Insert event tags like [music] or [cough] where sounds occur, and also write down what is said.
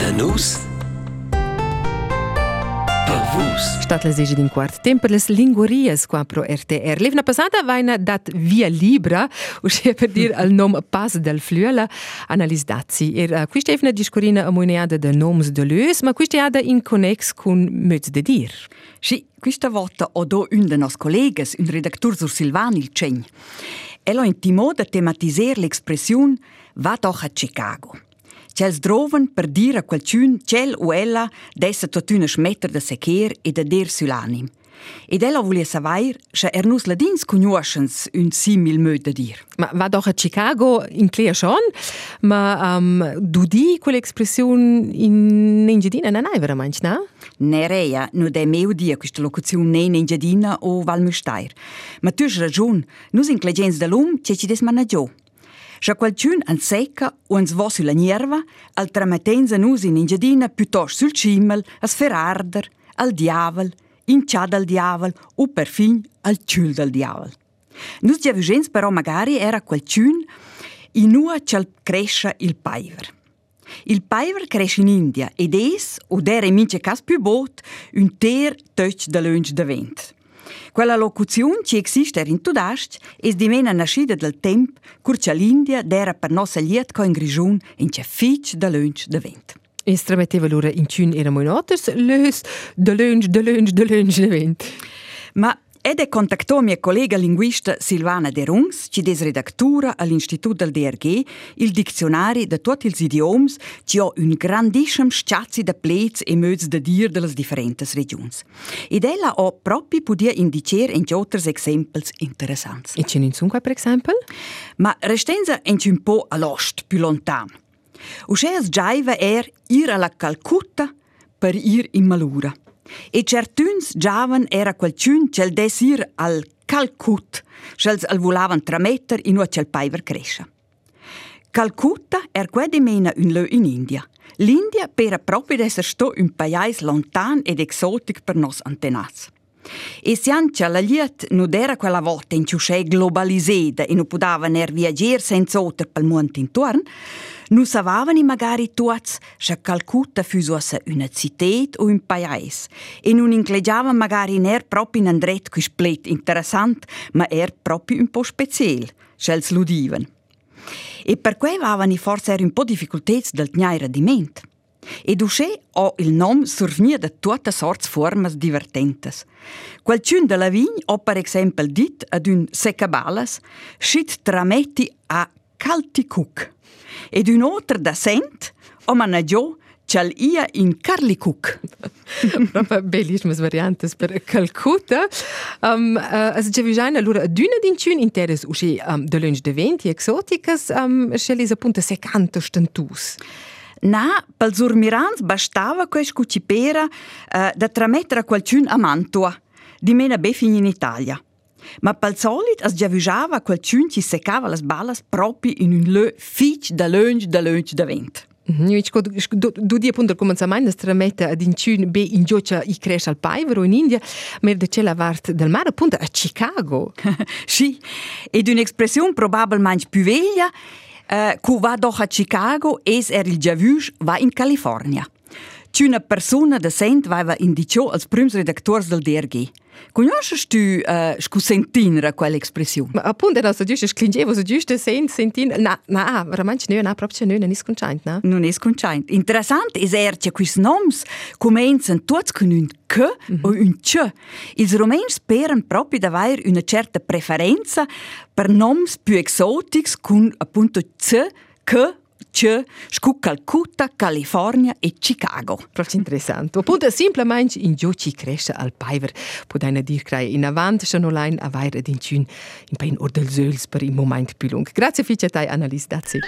Da nus per vus. Stat les egi din quart temp per les linguarias qua pro RTR. L'evna passata vaina dat via libra, uscia per dir al nom pas del fluela, analis dazzi. Er uh, quista evna discorina amoineada de noms de lös, ma quista ada in connex cun möz de dir. Sì, questa volta ho do un de nos collegas, un redactor sur Silvan il Cegn. Elo intimò da tematiser l'expression va doch a Chicago. C'els droven per dir a qualcun cel o ella dessa tot una schmetter de secher e de der sull'anim. Ed ella volia savair se er nus ladins conoscens un simil möd de dir. Ma va doch a Chicago in clear schon, ma um, du di quell'expression in Engiadina non hai veramente, no? Nereia, nu de meu dia questa locuzione ne in Giardina o Valmustair. Ma tu hai ragione, nus in clegens de lum ce ci des managio. Se qualcun an secca o ans vo sulla nierva, al trametenza nus in Engiadina piuttosto sul cimmel, a sferarder, al diavel, in ciad al diavel o perfin al ciul del diavel. Nus già vigens però magari era qualcun in ua c'al cresce il paiver. Il paiver cresce in India ed es, o der in mince cas più bot, un ter touch de lunch de vent. Quella locuzione ci esiste in tudast es di mena nascida del temp curcia l'India dera per nossa liet co in grigiun in c'è fitch de lunch de vent. Instrametteva lura in cun era moi notters lös de lunch, de lunch, de lunch de vent. Ma ed è contattò mia collega linguista Silvana De Rungs, ci des redactura all'Istituto del DRG, il dizionario de tutti ils idioms, ci ha un grandissimo sciazzi de plets e möds de dir de las differentes regions. Ed ella ha proprio podia indicer in otters exempels interessants. E ce ne sono per esempio? Ma restenza un po' all'ost, più lontano. Usceas giaiva er ir alla Calcutta per ir in Malura. E certuns giavan era qualcun cel desir al Calcut, cels al volavan trametter in cel paiver crescia. Calcutta er quede mena un lö in India. L'India pera proprio d'esser sto un pais lontan ed exotic per nos antenats. E siancia la liet non era quella volta in ciusce globaliseda e non poteva viaggiare senza otter pel mondo intorno, non savavano magari tutti se Calcutta fosse una città o un paese e non incleggiava magari ner proprio in andret qui splet interessant, ma er proprio un po' speciale, se l'udivano. E per cui avevano forse un po' difficoltà del gnairadimento. E dusce ho il nome survnia da tutte sorte formas divertentes. Qualcun de la vign ho per esempio dit ad un secabalas scit trametti a Calticuc. Ed un altro da sent ho managiò c'al ia in Carlicuc. [laughs] Proprio bellissime variantes per Calcutta. Um, uh, as già vigiana allora d'una d'incun interes usci um, de lunch de venti exoticas um, scelis appunto secanto stentus. Na, pel surmirans bastava quest cucipera uh, da tramettere a qualcun a Mantua, di mena be fin in Italia. Ma pel solit as già vigiava qualcun ci secava las balas proprio in un lö fitch da lunch da lunch da vent. Io dico, du di appunto al cominciamento di strametta ad incun be in giocia i cresce al paivero in India, ma da c'è la vart del mare appunto a Chicago. [laughs] sì, ed un'espressione probabilmente più veglia, uh, cu va doch a Chicago es er il già vus va in California. C'è una persona decent va indicio als prims redaktors del DRG. Conosci tu uh, scu sentinra quell'espressione? Ma appunto no, so giusto sclingevo so giusto sen sentin na na veramente no na proprio no non è sconcint no. Non è sconcint. Interessant es er che quis noms comenzen tutti con un c mm -hmm. o un c. Ils romens speren proprio d'aver una certa preferenza per noms più exotics con appunto c, c Tschö, scu Calcutta, California e Chicago. Proč interessant. Oppure [laughs] semplicemente in giù ci cresce al paiver. Potene dir crei in avanti, se non l'hain avair ed in tune, in pain ordel zöls per il moment pilung. Grazie fice tai, Annelies Dazzi.